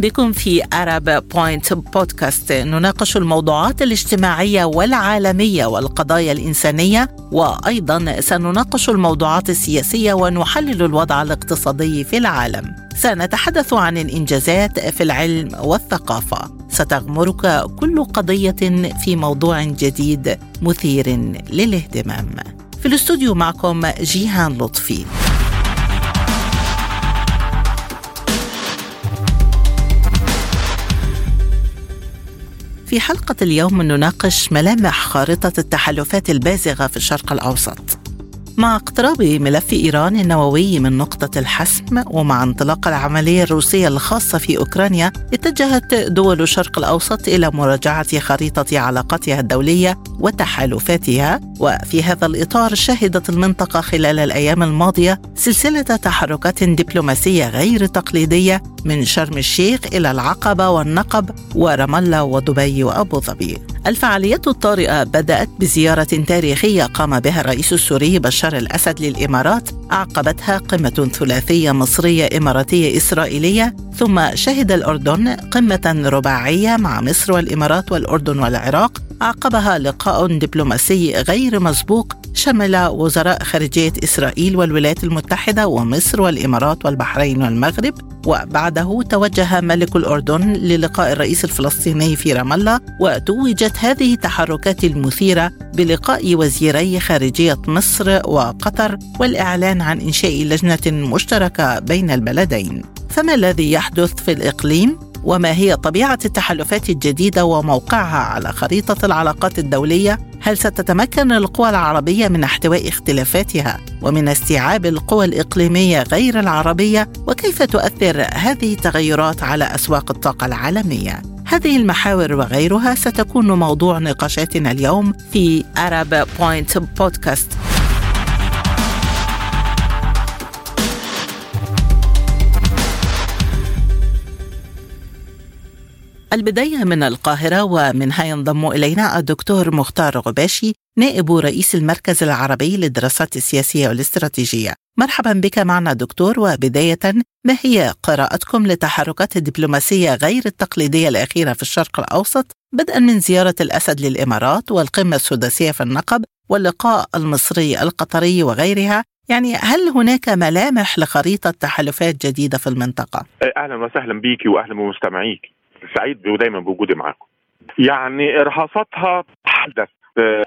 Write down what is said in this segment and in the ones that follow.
بكم في أرب بوينت بودكاست نناقش الموضوعات الاجتماعية والعالمية والقضايا الإنسانية وأيضا سنناقش الموضوعات السياسية ونحلل الوضع الاقتصادي في العالم. سنتحدث عن الإنجازات في العلم والثقافة. ستغمرك كل قضية في موضوع جديد مثير للاهتمام. في الاستوديو معكم جيهان لطفي. في حلقة اليوم نناقش ملامح خارطة التحالفات البازغة في الشرق الأوسط. مع اقتراب ملف إيران النووي من نقطة الحسم ومع انطلاق العملية الروسية الخاصة في أوكرانيا اتجهت دول الشرق الأوسط إلى مراجعة خريطة علاقاتها الدولية وتحالفاتها. وفي هذا الإطار شهدت المنطقة خلال الأيام الماضية سلسلة تحركات دبلوماسية غير تقليدية من شرم الشيخ إلى العقبة والنقب ورام الله ودبي وأبو ظبي. الفعاليات الطارئة بدأت بزيارة تاريخية قام بها الرئيس السوري بشار بشار الأسد للإمارات أعقبتها قمة ثلاثية مصرية إماراتية إسرائيلية ثم شهد الأردن قمة رباعية مع مصر والإمارات والأردن والعراق عقبها لقاء دبلوماسي غير مسبوق شمل وزراء خارجية إسرائيل والولايات المتحدة ومصر والإمارات والبحرين والمغرب وبعده توجه ملك الأردن للقاء الرئيس الفلسطيني في رام الله وتوجت هذه التحركات المثيرة بلقاء وزيري خارجية مصر وقطر والإعلان عن إنشاء لجنة مشتركة بين البلدين. فما الذي يحدث في الإقليم؟ وما هي طبيعة التحالفات الجديدة وموقعها على خريطة العلاقات الدولية؟ هل ستتمكن القوى العربية من احتواء اختلافاتها ومن استيعاب القوى الإقليمية غير العربية؟ وكيف تؤثر هذه التغيرات على أسواق الطاقة العالمية؟ هذه المحاور وغيرها ستكون موضوع نقاشاتنا اليوم في Arab Point بودكاست البداية من القاهرة ومنها ينضم إلينا الدكتور مختار غباشي نائب رئيس المركز العربي للدراسات السياسية والاستراتيجية. مرحبا بك معنا دكتور وبداية ما هي قراءتكم لتحركات الدبلوماسية غير التقليدية الأخيرة في الشرق الأوسط بدءا من زيارة الأسد للإمارات والقمة السداسية في النقب واللقاء المصري القطري وغيرها؟ يعني هل هناك ملامح لخريطة تحالفات جديدة في المنطقة؟ أهلا وسهلا بك وأهلا بمستمعيك سعيد ودايما بوجودي معاكم. يعني إرهاصاتها تحدث.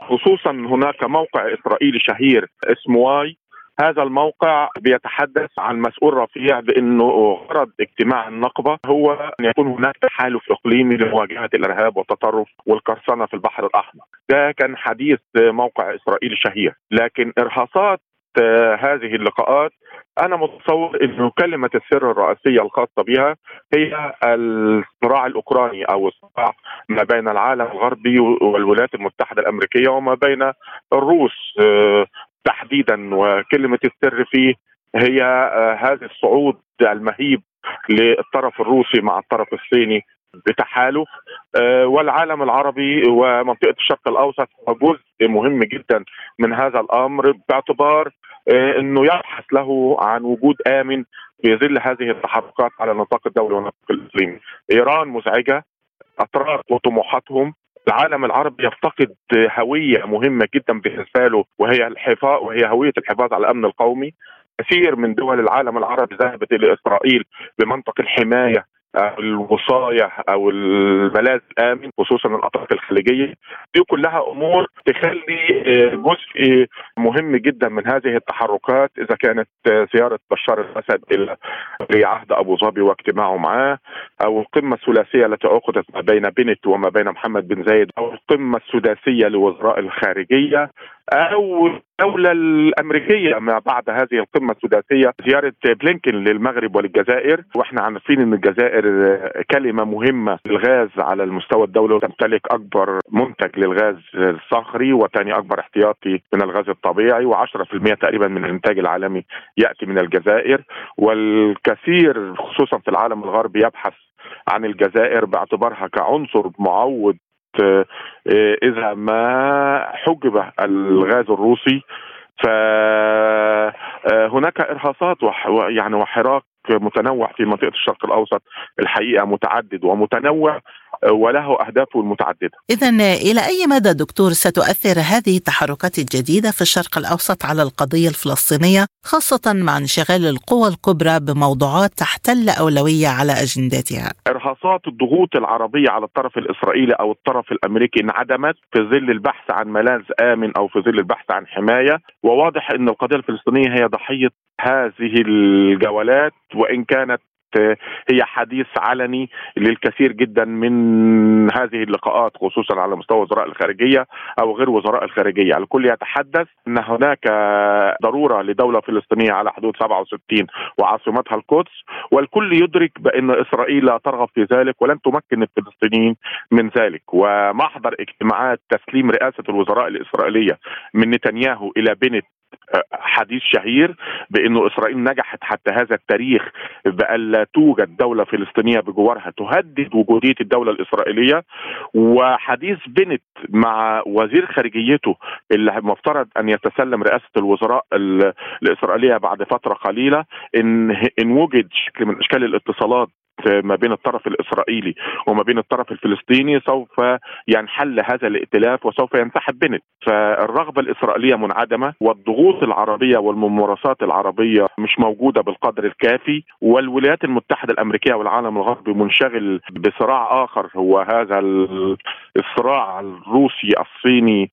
خصوصا هناك موقع إسرائيلي شهير اسمه واي. هذا الموقع بيتحدث عن مسؤول رفيع بأنه غرض اجتماع النقبة هو أن يكون هناك تحالف إقليمي لمواجهة الإرهاب والتطرف والقرصنة في البحر الأحمر. ده كان حديث موقع إسرائيلي شهير، لكن إرهاصات هذه اللقاءات. أنا متصور انه كلمة السر الرئيسية الخاصة بها هي الصراع الأوكراني أو الصراع ما بين العالم الغربي والولايات المتحدة الأمريكية وما بين الروس. آه، تحديدا وكلمة السر فيه هي آه، هذا الصعود المهيب للطرف الروسي مع الطرف الصيني بتحالف آه، والعالم العربي ومنطقة الشرق الأوسط هو جزء مهم جدا من هذا الأمر باعتبار آه، إنه يبحث له عن وجود آمن في ظل هذه التحركات على النطاق الدولي والنطاق الإقليمي. إيران مزعجة اتراك وطموحاتهم. العالم العربي يفتقد هوية مهمة جدا بالنسبة له وهي الحفاظ وهي هوية الحفاظ على الأمن القومي. كثير من دول العالم العربي ذهبت إلى إسرائيل بمنطق الحماية الوصايه أو الملاذ الآمن خصوصا الأطراف الخليجية. دي كلها أمور تخلي آه، جزء مهم جدا من هذه التحركات. إذا كانت زيارة بشار الأسد إلى عهد أبو ظبي واجتماعه معاه أو القمة الثلاثية التي عقدت ما بين بنت وما بين محمد بن زايد أو القمة السداسية لوزراء الخارجية أو الدولة الأمريكية ما بعد هذه القمة السداسية زيارة بلينكن للمغرب وللجزائر. وإحنا عارفين أن الجزائر كلمة مهمة للغاز على المستوى الدولي وتمتلك أكبر منتج للغاز الصخري وثاني أكبر احتياطي من الغاز الطبيعي و10% تقريبا من الإنتاج العالمي يأتي من الجزائر. والكثير خصوصا في العالم الغربي يبحث عن الجزائر باعتبارها كعنصر معوض إذا ما حجب الغاز الروسي فهناك إرهاصات يعني وحراك متنوع في منطقة الشرق الأوسط الحقيقة متعدد ومتنوع وله اهدافه المتعدده. اذا إلى أي مدى دكتور ستؤثر هذه التحركات الجديدة في الشرق الأوسط على القضية الفلسطينية خاصة مع انشغال القوى الكبرى بموضوعات تحتل أولوية على اجنداتها؟ إرهاصات الضغوط العربية على الطرف الإسرائيلي أو الطرف الأمريكي انعدمت في ظل البحث عن ملاذ آمن أو في ظل البحث عن حماية وواضح إن القضية الفلسطينية هي ضحية هذه الجولات وإن كانت هي حديث علني للكثير جدا من هذه اللقاءات خصوصا على مستوى وزراء الخارجية أو غير وزراء الخارجية، الكل يتحدث أن هناك ضرورة لدولة فلسطينية على حدود 67 وعاصمتها القدس والكل يدرك بأن إسرائيل لا ترغب في ذلك ولن تمكن الفلسطينيين من ذلك. ومحضر اجتماعات تسليم رئاسة الوزراء الإسرائيلية من نتنياهو إلى بنت حديث شهير بأنه إسرائيل نجحت حتى هذا التاريخ بألا توجد دولة فلسطينية بجوارها تهدد وجودية الدولة الإسرائيلية. وحديث بنت مع وزير خارجيته اللي مفترض أن يتسلم رئاسة الوزراء الإسرائيلية بعد فترة قليلة ان إن وجد شكل من أشكال الاتصالات ما بين الطرف الإسرائيلي وما بين الطرف الفلسطيني سوف ينحل هذا الائتلاف وسوف ينسحب بنت فالرغبة الإسرائيلية منعدمة والضغوط العربية والممارسات العربية مش موجودة بالقدر الكافي والولايات المتحدة الأمريكية والعالم الغربي منشغل بصراع آخر هو هذا الصراع الروسي الصيني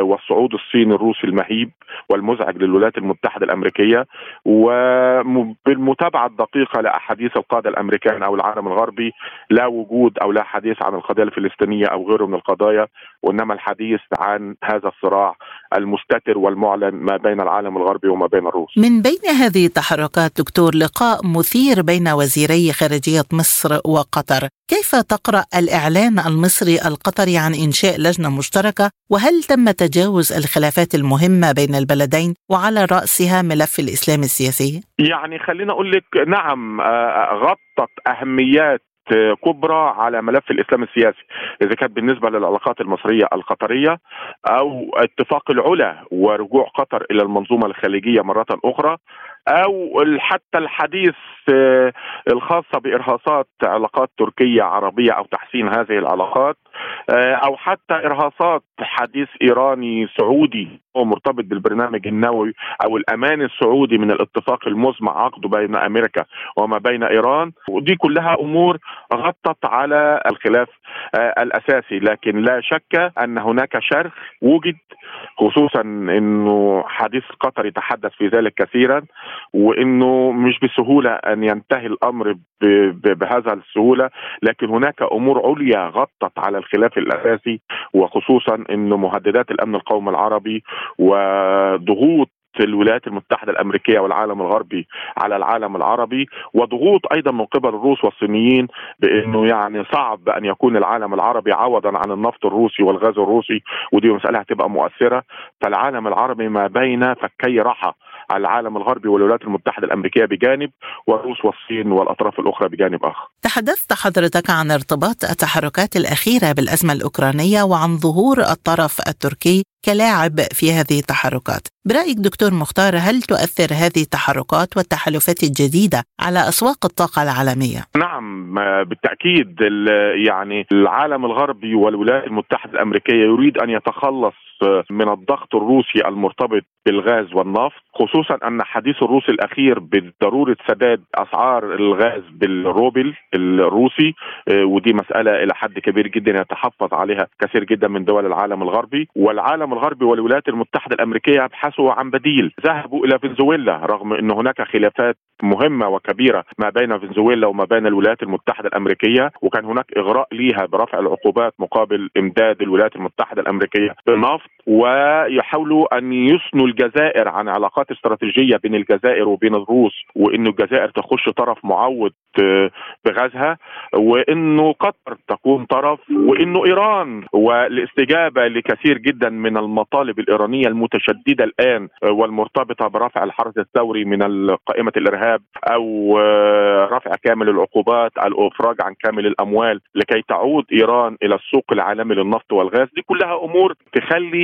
والصعود الصيني الروسي المهيب والمزعج للولايات المتحدة الأمريكية. وبالمتابعه الدقيقة لأحاديث القادة الأمريكان أو العالم الغربي لا وجود أو لا حديث عن القضية الفلسطينية أو غيره من القضايا وإنما الحديث عن هذا الصراع المستتر والمعلن ما بين العالم الغربي وما بين الروس. من بين هذه التحركات دكتور لقاء مثير بين وزيري خارجية مصر وقطر، كيف تقرأ الإعلان المصري القطري عن إنشاء لجنة مشتركة وهل تم تجاوز الخلافات المهمة بين البلدين وعلى رأسها ملف الإسلام السياسي؟ يعني خلينا أقول لك نعم غطت أهميات كبرى على ملف الإسلام السياسي إذا كانت بالنسبة للعلاقات المصرية القطرية أو اتفاق العلا ورجوع قطر إلى المنظومة الخليجية مرة أخرى أو حتى الحديث الخاصة بإرهاصات علاقات تركية عربية أو تحسين هذه العلاقات أو حتى إرهاصات حديث إيراني سعودي هو مرتبط بالبرنامج النووي أو الأمان السعودي من الاتفاق المزمع عقده بين أمريكا وما بين إيران. ودي كلها أمور غطت على الخلاف الأساسي. لكن لا شك أن هناك شرخ وجد خصوصا إنه حديث قطر يتحدث في ذلك كثيرا وإنه مش بسهولة أن ينتهي الأمر بهذا السهولة. لكن هناك أمور عليا غطت على الخلاف الأساسي وخصوصا انه مهددات الأمن القومي العربي وضغوط الولايات المتحدة الأمريكية والعالم الغربي على العالم العربي وضغوط أيضا من قبل الروس والصينيين بأنه يعني صعب أن يكون العالم العربي عوضا عن النفط الروسي والغاز الروسي ودي مسألة هتبقى مؤثرة. فالعالم العربي ما بين فكي رحى العالم الغربي والولايات المتحدة الأمريكية بجانب والروس والصين والأطراف الأخرى بجانب آخر تحدثت حضرتك عن ارتباط التحركات الأخيرة بالأزمة الأوكرانية وعن ظهور الطرف التركي كلاعب في هذه التحركات برأيك دكتور مختار هل تؤثر هذه التحركات والتحالفات الجديدة على أسواق الطاقة العالمية؟ نعم بالتأكيد يعني العالم الغربي والولايات المتحدة الأمريكية يريد أن يتخلص من الضغط الروسي المرتبط بالغاز والنفط خصوصا أن حديث الروسي الأخير بضرورة سداد أسعار الغاز بالروبل الروسي ودي مسألة إلى حد كبير جدا يتحفظ عليها كثير جدا من دول العالم الغربي. والعالم الغربي والولايات المتحدة الأمريكية يبحثوا عن بديل. ذهبوا إلى فنزويلا رغم إن هناك خلافات مهمة وكبيرة ما بين فنزويلا وما بين الولايات المتحدة الأمريكية وكان هناك إغراء ليها برفع العقوبات مقابل إمداد الولايات المتحدة الأمريكية بالنفط ويحاولوا أن يثنوا الجزائر عن علاقات استراتيجية بين الجزائر وبين الروس وإنه الجزائر تخش طرف معوض بغازها وإنه قطر تكون طرف وإنه إيران والاستجابة لكثير جدا من المطالب الإيرانية المتشددة الآن والمرتبطة برفع الحرس الثوري من قائمه الإرهاب أو رفع كامل العقوبات الافراج عن كامل الأموال لكي تعود إيران إلى السوق العالمي للنفط والغاز. دي كلها أمور تخلي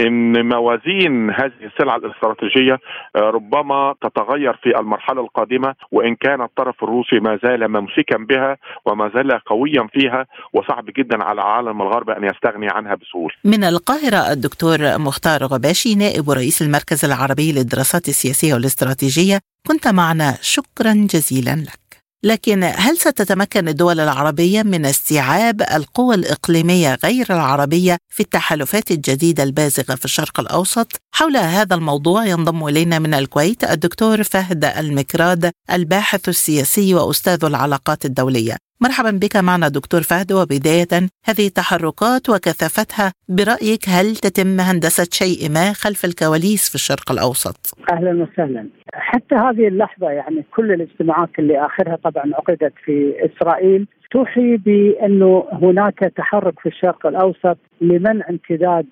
إن موازين هذه السلعة الاستراتيجية ربما تتغير في المرحلة القادمة وإن كان الطرف الروسي ما زال ممسكا بها وما زال قويا فيها وصعب جدا على العالم الغربي أن يستغني عنها بسهولة. من القاهرة الدكتور مختار غباشي نائب رئيس المركز العربي للدراسات السياسية والاستراتيجية كنت معنا شكرا جزيلا لك. لكن هل ستتمكن الدول العربية من استيعاب القوى الإقليمية غير العربية في التحالفات الجديدة البازغة في الشرق الأوسط؟ حول هذا الموضوع ينضم إلينا من الكويت الدكتور فهد المكراد الباحث السياسي وأستاذ العلاقات الدولية. مرحبا بك معنا دكتور فهد وبداية هذه التحركات وكثافتها برأيك هل تتم هندسة شيء ما خلف الكواليس في الشرق الأوسط؟ أهلا وسهلا حتى هذه اللحظة يعني كل الاجتماعات اللي آخرها طبعا عقدت في إسرائيل توحي بأنه هناك تحرك في الشرق الأوسط لمنع امتداد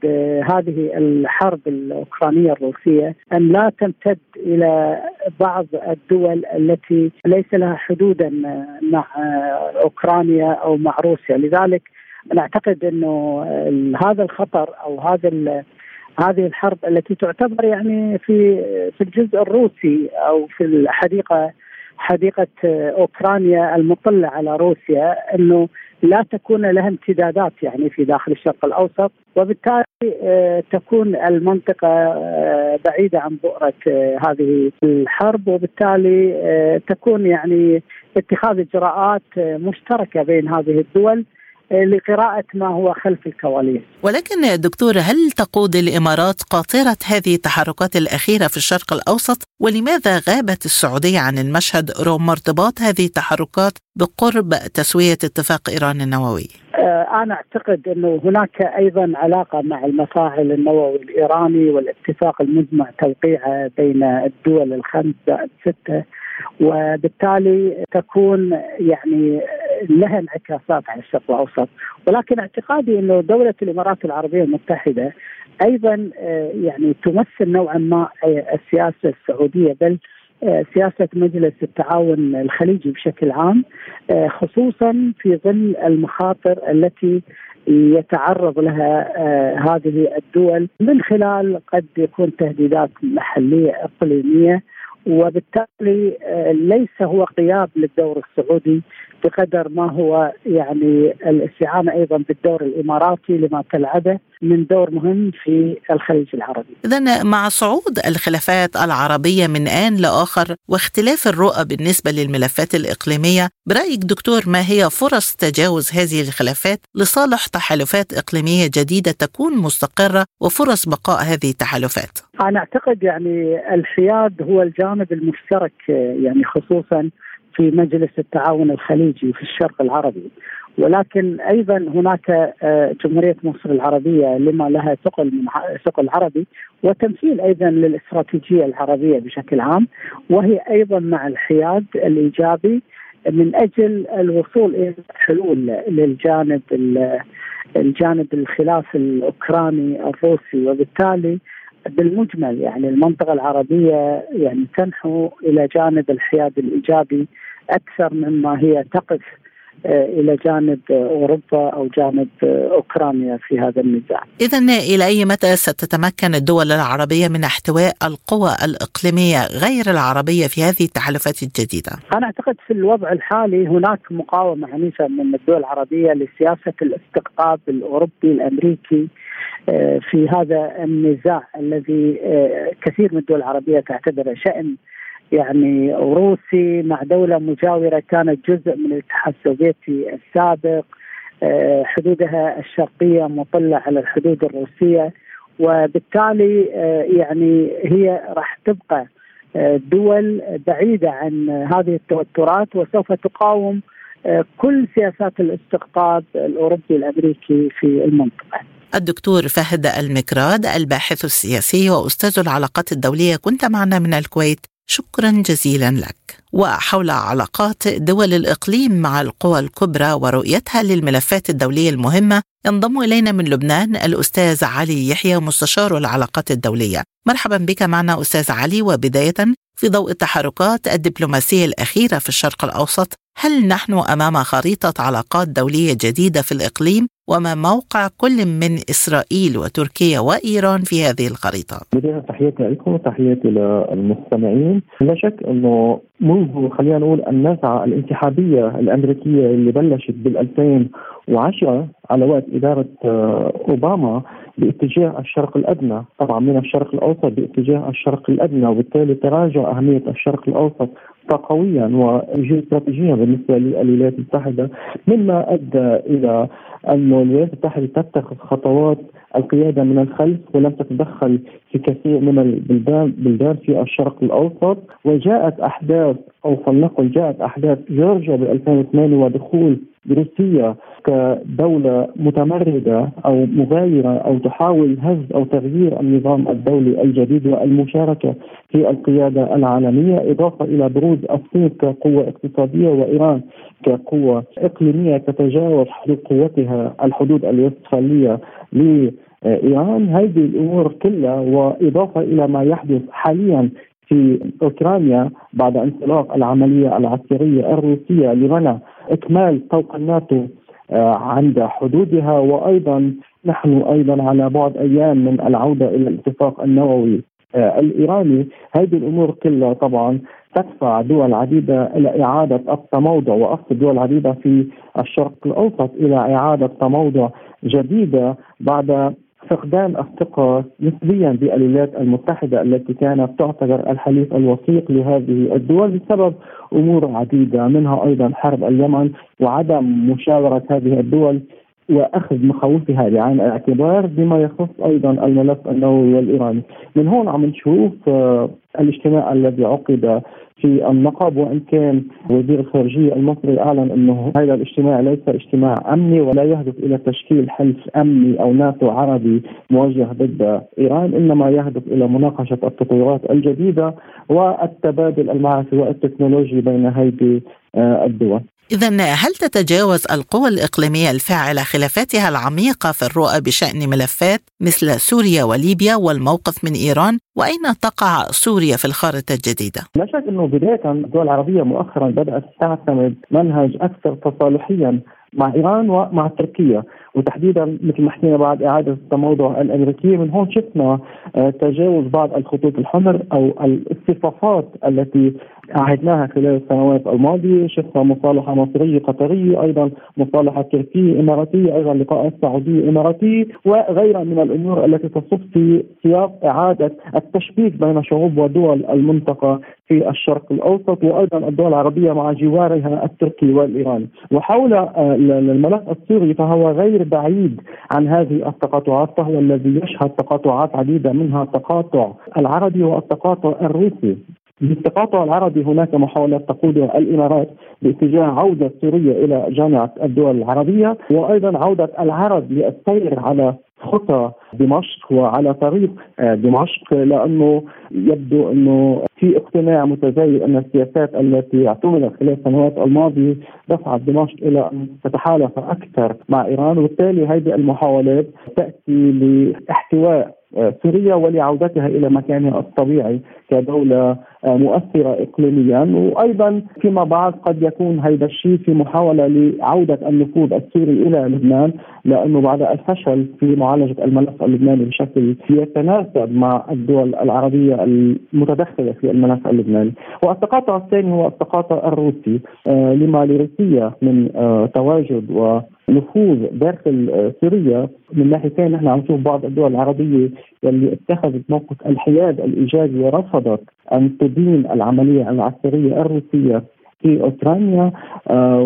هذه الحرب الأوكرانية الروسية أن لا تمتد إلى بعض الدول التي ليس لها حدودا مع أوكرانيا أو مع روسيا، لذلك نعتقد أنه هذا الخطر أو هذا هذه الحرب التي تعتبر يعني في في الجزء الروسي أو في الحديقة حديقة أوكرانيا المطلة على روسيا إنه لا تكون لها امتدادات يعني في داخل الشرق الأوسط وبالتالي تكون المنطقة بعيدة عن بؤرة هذه الحرب وبالتالي تكون يعني اتخاذ إجراءات مشتركة بين هذه الدول لقراءة ما هو خلف الكواليس. ولكن دكتور هل تقود الإمارات قاطرة هذه التحركات الأخيرة في الشرق الأوسط؟ ولماذا غابت السعودية عن المشهد رغم ارتباط هذه التحركات بقرب تسوية اتفاق إيران النووي؟ أنا أعتقد أنه هناك أيضا علاقة مع المفاعل النووي الإيراني والاتفاق المجمع توقيعه بين الدول الخمسة الستة وبالتالي تكون يعني لها انعكاسات على الشرق الأوسط. ولكن اعتقادي إنه دولة الإمارات العربية المتحدة أيضا يعني تمثل نوعا ما السياسة السعودية بل سياسة مجلس التعاون الخليجي بشكل عام خصوصا في ظل المخاطر التي يتعرض لها هذه الدول من خلال قد يكون تهديدات محلية إقليمية وبالتالي ليس هو غياب للدور السعودي بقدر ما هو يعني الاستعانة أيضا بالدور الإماراتي لما تلعبه. من دور مهم في الخليج العربي. اذا مع صعود الخلافات العربية من آن لآخر واختلاف الرؤى بالنسبة للملفات الإقليمية، برأيك دكتور ما هي فرص تجاوز هذه الخلافات لصالح تحالفات إقليمية جديدة تكون مستقرة وفرص بقاء هذه التحالفات؟ أنا أعتقد يعني الحياد هو الجانب المشترك يعني خصوصا في مجلس التعاون الخليجي في الشرق العربي ولكن أيضا هناك جمهورية مصر العربية لما لها ثقل من ثقل عربي وتمثيل أيضا للاستراتيجية العربية بشكل عام وهي أيضا مع الحياد الإيجابي من أجل الوصول إلى حلول للجانب الجانب الخلاف الأوكراني الروسي وبالتالي بالمجمل يعني المنطقة العربية يعني تنحو إلى جانب الحياد الإيجابي أكثر مما هي تقف إلى جانب أوروبا أو جانب أوكرانيا في هذا النزاع. اذا إلى أي متى ستتمكن الدول العربية من احتواء القوى الإقليمية غير العربية في هذه التحالفات الجديدة؟ أنا أعتقد في الوضع الحالي هناك مقاومة عنيفة من الدول العربية لسياسة الاستقطاب الأوروبي الأمريكي في هذا النزاع الذي كثير من الدول العربية تعتبره شأن يعني روسي مع دولة مجاورة كانت جزء من الاتحاد السوفيتي السابق. حدودها الشرقية مطلة على الحدود الروسية. وبالتالي يعني هي راح تبقى دول بعيدة عن هذه التوترات. وسوف تقاوم كل سياسات الاستقطاب الأوروبي الأمريكي في المنطقة. الدكتور فهد المكراد الباحث السياسي وأستاذ العلاقات الدولية كنت معنا من الكويت. شكرا جزيلا لك. وحول علاقات دول الإقليم مع القوى الكبرى ورؤيتها للملفات الدولية المهمة ينضم إلينا من لبنان الأستاذ علي يحيى مستشار العلاقات الدولية. مرحبا بك معنا أستاذ علي. وبداية في ضوء التحركات الدبلوماسية الأخيرة في الشرق الأوسط هل نحن أمام خريطة علاقات دولية جديدة في الإقليم؟ وما موقع كل من إسرائيل وتركيا وإيران في هذه الخريطة؟ بداية تحياتي لكم وتحياتي للمستمعين. لا شك أنه منذ خلينا نقول النزعة الانسحابية الأمريكية اللي بلشت بال 2010 على وقت إدارة آه، أوباما باتجاه الشرق الأدنى. طبعا من الشرق الأوسط باتجاه الشرق الأدنى وبالتالي تراجع أهمية الشرق الأوسط قويا وجيوستراتيجيا بالنسبة للولايات المتحدة مما أدى إلى أن الولايات المتحدة تتخذ خطوات القيادة من الخلف ولم تتدخل في كثير من البلدان بلدان في الشرق الأوسط. وجاءت أحداث أو فلنقل جاءت أحداث جورجيا ب 2008 ودخول روسيا كدولة متمردة أو مغايرة أو تحاول هز أو تغيير النظام الدولي الجديد والمشاركة في القيادة العالمية إضافة إلى بروز الصين كقوة اقتصادية وإيران كقوة إقليمية تتجاوز حدود قوتها الحدود الوستفالية لإيران. هذه الأمور كلها وإضافة إلى ما يحدث حاليا في أوكرانيا بعد انطلاق العملية العسكرية الروسية لمنع إكمال طوق الناتو آه، عند حدودها. وأيضا نحن أيضا على بعد أيام من العودة إلى الاتفاق النووي آه، الإيراني. هذه الأمور كلها طبعا تدفع دول عديدة إلى إعادة التموضع وأقصد دول عديدة في الشرق الأوسط إلى إعادة تموضع جديدة بعد فقدان الثقة نسبيا بالولايات المتحدة التي كانت تعتبر الحليف الوثيق لهذه الدول بسبب أمور عديدة منها أيضا حرب اليمن وعدم مشاورة هذه الدول وأخذ مخاوفها بعين الاعتبار بما يخص أيضا الملف النووي والإيراني، من هون عم نشوف آه، الاجتماع الذي عقد في النقب وإن كان وزير الخارجية المصري أعلن إنه هذا الاجتماع ليس اجتماع أمني ولا يهدف إلى تشكيل حلف أمني أو ناتو عربي موجه ضد إيران إنما يهدف إلى مناقشة التطورات الجديدة والتبادل المعرفي والتكنولوجي بين هذه آه، الدول. إذا هل تتجاوز القوى الإقليمية الفاعلة خلافاتها العميقة في الرؤى بشأن ملفات مثل سوريا وليبيا والموقف من إيران؟ وأين تقع سوريا في الخارطة الجديدة؟ لا شك أنه بداية الدول العربية مؤخرا بدأت تعتمد منهج أكثر تصالحيا مع إيران ومع تركيا وتحديدا مثل ما حكينا بعد إعادة التموضع الأمريكية من هون شفنا آه، تجاوز بعض الخطوط الحمر أو الاصطفافات التي عهدناها خلال السنوات الماضية. شفنا مصالحة مصرية قطرية أيضا مصالحة تركية إماراتية أيضا لقاءات سعوديه اماراتيه وغيرها من الأمور التي تصب في سياق إعادة التشبيك بين شعوب ودول المنطقة في الشرق الأوسط وأيضا الدول العربية مع جوارها التركي والإيراني. وحول آه، الملف السوري فهو غير بعيد عن هذه التقاطعات فهو الذي يشهد تقاطعات عديدة منها التقاطع العربي والتقاطع الروسي. بالتقاطع العربي هناك محاولات تقودها الإمارات باتجاه عودة سوريا إلى جامعة الدول العربية وأيضا عودة العرب للسير على خطى دمشق وعلى طريق آه، دمشق لأنه يبدو أنه في اقتناع متزايد أن السياسات التي اعتمدت خلال السنوات الماضية دفعت دمشق إلى أن تتحالف أكثر مع إيران وبالتالي هذه المحاولات تأتي لاحتواء سوريا ولعودتها إلى مكانها الطبيعي كدولة آه، مؤثرة اقليميا. وأيضا فيما بعد قد يكون هذا الشيء في محاولة لعودة النفوذ السوري إلى لبنان لأنه بعد الفشل في معالجة الملف اللبناني بشكل يتناسب مع الدول العربية المتدخلة في الملف اللبناني، والتقاطع الثاني هو التقاطع الروسي آه، لما لروسيا من تواجد و نفوذ داخل آه، سوريا من ناحيتين. نحن عم نشوف بعض الدول العربية واللي اتخذت موقف الحياد الإيجابي ورفضت أن تدين العملية العسكرية الروسية في أوكرانيا آه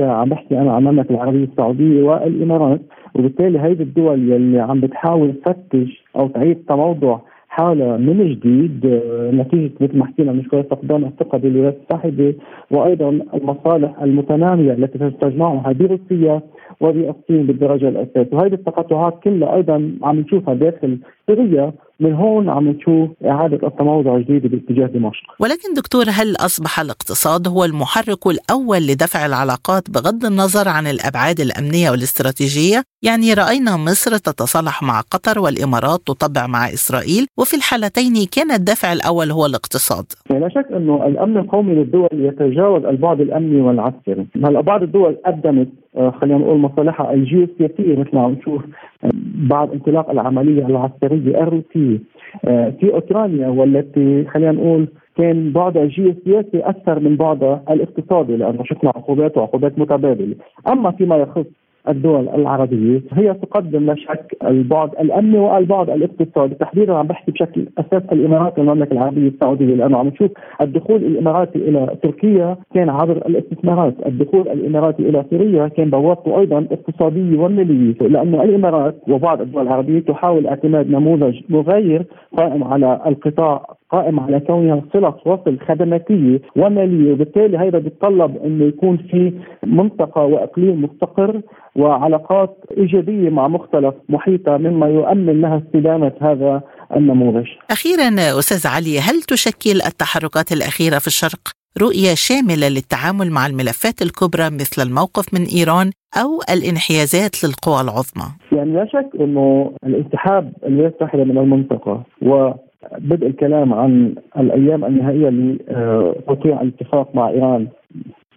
وعم بحكي أنا عن المملكة العربية السعودية والإمارات. وبالتالي هيدي الدول يلي عم بتحاول تفتش أو تعيد تموضع حالة من جديد آه، نتيجة مثل ما حكينا شوي فقدان الثقة بالولايات المتحدة وأيضا المصالح المتنامية التي تجمعها بروسيا وبالصين بالدرجة الأساسية. وهذه التقاطعات كلها أيضا عم نشوفها داخل سوريا من هون عم نشوف إعادة التموضع جديدة باتجاه دمشق. ولكن دكتور هل أصبح الاقتصاد هو المحرك الأول لدفع العلاقات بغض النظر عن الأبعاد الأمنية والاستراتيجية؟ يعني رأينا مصر تتصالح مع قطر والإمارات تطبع مع إسرائيل وفي الحالتين كان الدافع الأول هو الاقتصاد. لا شك أنه الأمن القومي للدول يتجاوز البعد الأمني والعسكري. هلا بعض الدول قدمت خلينا نقول مصالحها الجيوسياسية مثل ما عم نشوف آه، بعد انطلاق العملية العسكرية الروسية. آه، في أوكرانيا والتي خلينا نقول كان بعدها الجيوسياسي أكثر من بعدها الاقتصادي لأنه شفنا عقوبات وعقوبات متبادلة. أما فيما يخص الدول العربية. هي تقدم لا شك البعد الأمني والبعد الاقتصادي. تحديدا عم بحكي بشكل أساس الإمارات والمملكة العربية السعودية لأنه عم نشوف الدخول الإماراتي إلى تركيا كان عبر الاستثمارات. الدخول الإماراتي إلى سوريا كان بوابته أيضا اقتصادية ومالية لأنه الإمارات وبعض الدول العربية تحاول اعتماد نموذج مغاير قائم على القطاع قائم على كونها صلة وصل خدماتية ومالية. وبالتالي هذا بيتطلب أنه يكون في منطقة وإقليم مستقر. وعلاقات إيجابية مع مختلف محيطها مما يؤمن لها استدامة هذا النموذج. أخيرا أستاذ علي هل تشكل التحركات الأخيرة في الشرق رؤية شاملة للتعامل مع الملفات الكبرى مثل الموقف من إيران أو الانحيازات للقوى العظمى؟ يعني لا شك أنه الانسحاب الولايات المتحدة من المنطقة و بدء الكلام عن الأيام النهائية لتوقيع الاتفاق مع إيران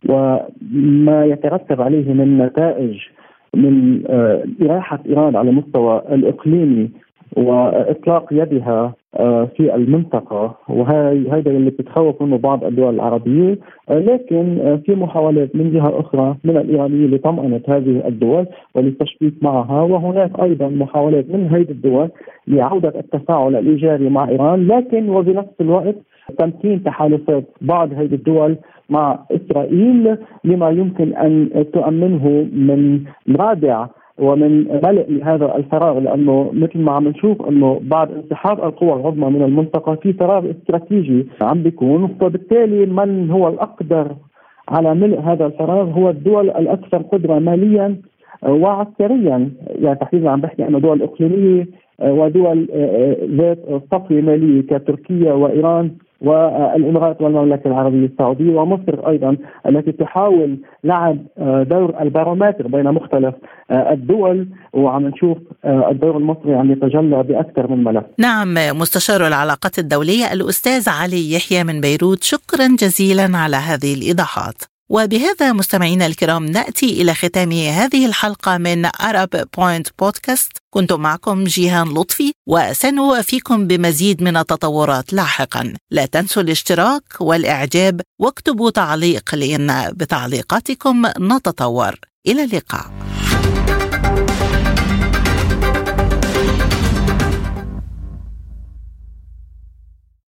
وما يترتب عليه من نتائج من آه، إراحة إيران على المستوى الإقليمي وإطلاق يدها في المنطقة. وهي هذا اللي بتخوف منه بعض الدول العربية. آه، لكن آه، في محاولات من جهة أخرى من الإيرانيين لطمأنة هذه الدول وللتشبيك معها. وهناك أيضا محاولات من هذه الدول لعودة التفاعل الإيجابي مع إيران. لكن وبنفس الوقت تمكين تحالفات بعض هذه الدول مع إسرائيل لما يمكن أن تؤمنه من رادع ومن ملء لهذا الفراغ لأنه مثل ما عم نشوف إنه بعد انسحاب القوى العظمى من المنطقة في فراغ استراتيجي عم بيكون. وبالتالي من هو الأقدر على ملء هذا الفراغ؟ هو الدول الأكثر قدرة ماليا وعسكريا. يعني تحديدا عم بحكي عن دول إقليمية ودول ذات سطوة مالية كتركيا وإيران. والإمارات والمملكة العربية السعودية ومصر أيضا التي تحاول لعب آه، دور البارومتر بين مختلف آه، الدول وعم نشوف آه، الدور المصري عم يتجلى بأكثر من ملف. نعم مستشار العلاقات الدولية الأستاذ علي يحيى من بيروت شكرا جزيلا على هذه الإيضاحات. وبهذا مستمعينا الكرام نأتي إلى ختام هذه الحلقة من Arab Point بودكاست كنت معكم جيهان لطفي وسنوافيكم بمزيد من التطورات لاحقا. لا تنسوا الاشتراك والإعجاب واكتبوا تعليق لأن بتعليقاتكم نتطور. إلى اللقاء.